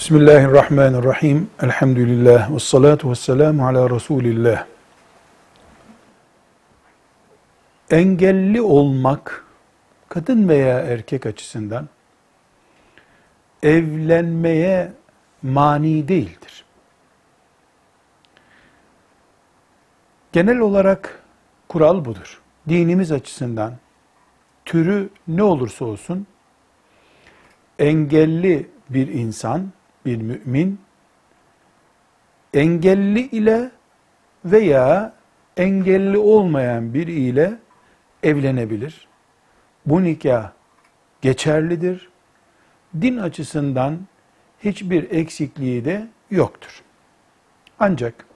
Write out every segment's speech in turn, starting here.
Bismillahirrahmanirrahim. Elhamdülillah. Ve salatu ve selamu ala Resulillah. Engelli olmak, kadın veya erkek açısından evlenmeye mani değildir. Genel olarak kural budur. Dinimiz açısından türü ne olursa olsun engelli bir insan bir mümin engelli ile veya engelli olmayan biri ile evlenebilir. Bu nikah geçerlidir. Din açısından hiçbir eksikliği de yoktur. Ancak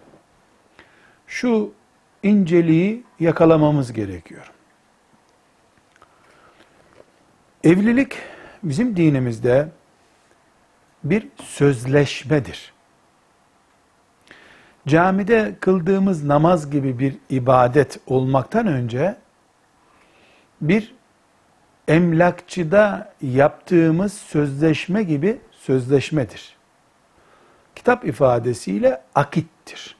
şu inceliği yakalamamız gerekiyor. Evlilik bizim dinimizde bir sözleşmedir. Camide kıldığımız namaz gibi bir ibadet olmaktan önce bir emlakçıda yaptığımız sözleşme gibi sözleşmedir. Kitap ifadesiyle akittir.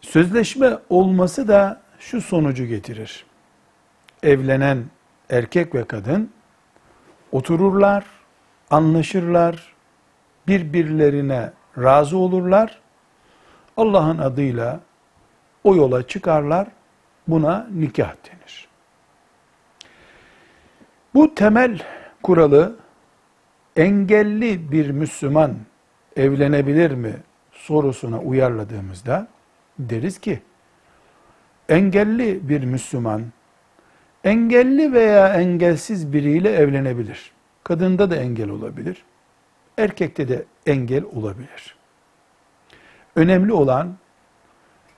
Sözleşme olması da şu sonucu getirir. Evlenen erkek ve kadın otururlar, anlaşırlar, birbirlerine razı olurlar. Allah'ın adıyla o yola çıkarlar. Buna nikah denir. Bu temel kuralı engelli bir Müslüman evlenebilir mi sorusuna uyarladığımızda deriz ki engelli bir Müslüman engelli veya engelsiz biriyle evlenebilir. Kadında da engel olabilir. Erkekte de engel olabilir. Önemli olan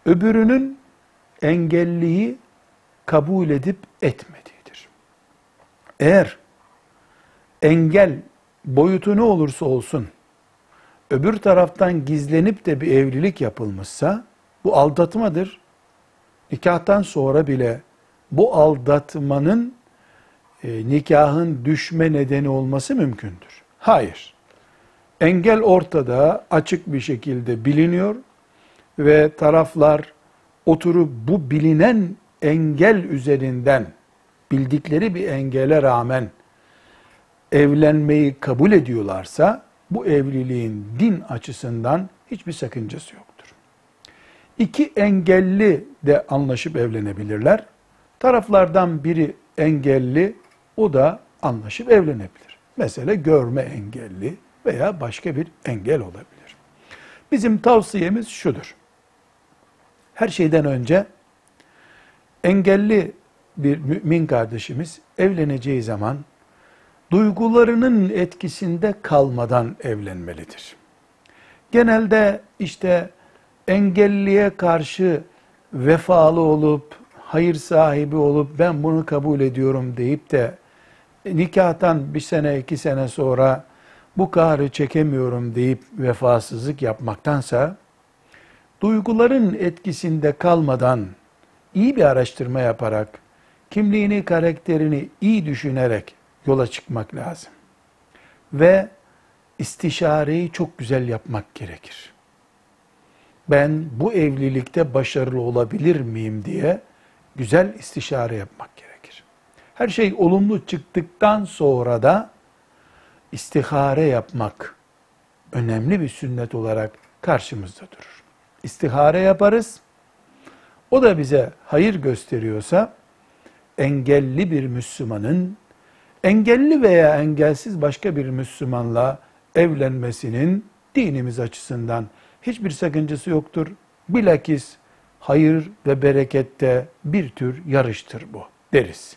öbürünün engelliyi kabul edip etmediğidir. Eğer engel boyutu ne olursa olsun öbür taraftan gizlenip de bir evlilik yapılmışsa bu aldatmadır. Nikahtan sonra bile bu aldatmanın e, nikahın düşme nedeni olması mümkündür. Hayır. Engel ortada açık bir şekilde biliniyor ve taraflar oturup bu bilinen engel üzerinden bildikleri bir engele rağmen evlenmeyi kabul ediyorlarsa bu evliliğin din açısından hiçbir sakıncası yoktur. İki engelli de anlaşıp evlenebilirler. Taraflardan biri engelli, o da anlaşıp evlenebilir. Mesela görme engelli veya başka bir engel olabilir. Bizim tavsiyemiz şudur. Her şeyden önce engelli bir mümin kardeşimiz evleneceği zaman duygularının etkisinde kalmadan evlenmelidir. Genelde işte engelliye karşı vefalı olup hayır sahibi olup ben bunu kabul ediyorum deyip de nikahtan bir sene iki sene sonra bu kahrı çekemiyorum deyip vefasızlık yapmaktansa duyguların etkisinde kalmadan iyi bir araştırma yaparak kimliğini, karakterini iyi düşünerek yola çıkmak lazım. Ve istişareyi çok güzel yapmak gerekir. Ben bu evlilikte başarılı olabilir miyim diye güzel istişare yapmak gerekir. Her şey olumlu çıktıktan sonra da istihare yapmak önemli bir sünnet olarak karşımızda durur. İstihare yaparız. O da bize hayır gösteriyorsa engelli bir Müslümanın engelli veya engelsiz başka bir Müslümanla evlenmesinin dinimiz açısından hiçbir sakıncası yoktur. Bilakis hayır ve berekette bir tür yarıştır bu deriz.